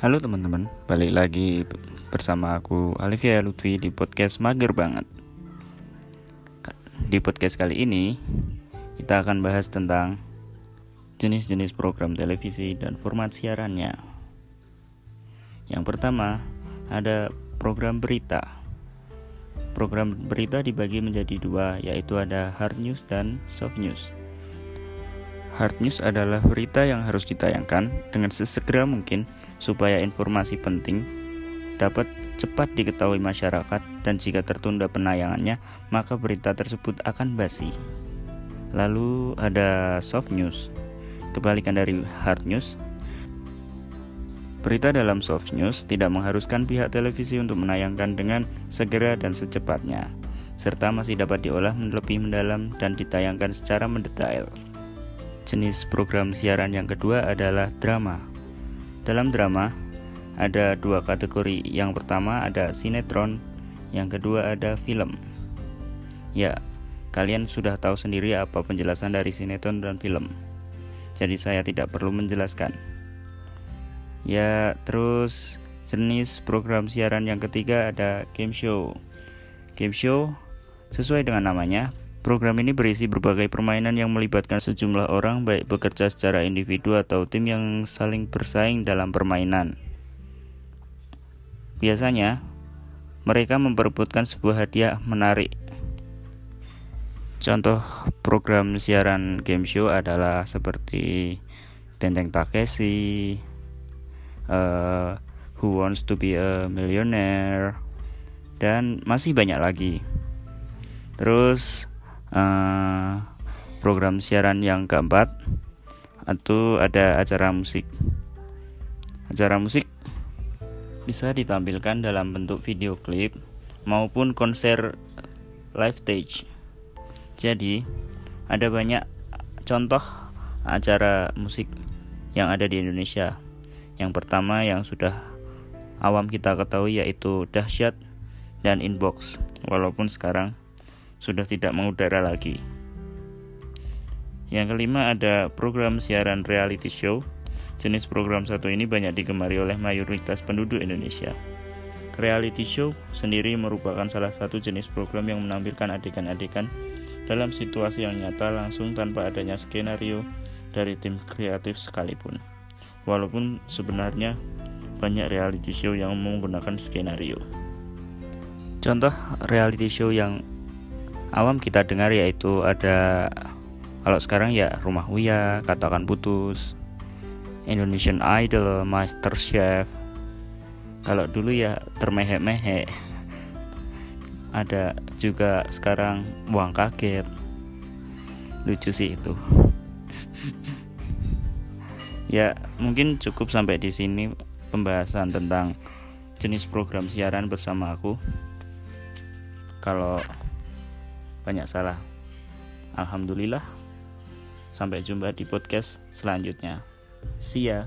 Halo teman-teman, balik lagi bersama aku Alivia Lutfi di podcast Mager Banget. Di podcast kali ini, kita akan bahas tentang jenis-jenis program televisi dan format siarannya. Yang pertama, ada program berita. Program berita dibagi menjadi dua, yaitu ada hard news dan soft news. Hard news adalah berita yang harus ditayangkan dengan sesegera mungkin supaya informasi penting dapat cepat diketahui masyarakat dan jika tertunda penayangannya maka berita tersebut akan basi. Lalu ada soft news. Kebalikan dari hard news, Berita dalam soft news tidak mengharuskan pihak televisi untuk menayangkan dengan segera dan secepatnya, serta masih dapat diolah lebih mendalam dan ditayangkan secara mendetail. Jenis program siaran yang kedua adalah drama. Dalam drama, ada dua kategori. Yang pertama ada sinetron, yang kedua ada film. Ya, kalian sudah tahu sendiri apa penjelasan dari sinetron dan film. Jadi saya tidak perlu menjelaskan. Ya, terus jenis program siaran yang ketiga ada game show. Game show sesuai dengan namanya, Program ini berisi berbagai permainan yang melibatkan sejumlah orang baik bekerja secara individu atau tim yang saling bersaing dalam permainan. Biasanya, mereka memperebutkan sebuah hadiah menarik. Contoh program siaran game show adalah seperti Benteng Takeshi, uh, Who Wants to Be a Millionaire, dan masih banyak lagi. Terus uh, program siaran yang keempat itu ada acara musik. Acara musik bisa ditampilkan dalam bentuk video klip maupun konser live stage. Jadi, ada banyak contoh acara musik yang ada di Indonesia. Yang pertama yang sudah awam kita ketahui yaitu Dahsyat dan Inbox. Walaupun sekarang sudah tidak mengudara lagi. Yang kelima ada program siaran reality show. Jenis program satu ini banyak digemari oleh mayoritas penduduk Indonesia. Reality show sendiri merupakan salah satu jenis program yang menampilkan adegan-adegan dalam situasi yang nyata langsung tanpa adanya skenario dari tim kreatif sekalipun. Walaupun sebenarnya banyak reality show yang menggunakan skenario. Contoh reality show yang awam kita dengar yaitu ada kalau sekarang ya Rumah Uya, Katakan Putus, Indonesian Idol, Master Chef. Kalau dulu ya termehek-mehek. Ada juga sekarang Buang Kaget. Lucu sih itu. ya, mungkin cukup sampai di sini pembahasan tentang jenis program siaran bersama aku. Kalau banyak salah. Alhamdulillah. Sampai jumpa di podcast selanjutnya. See ya.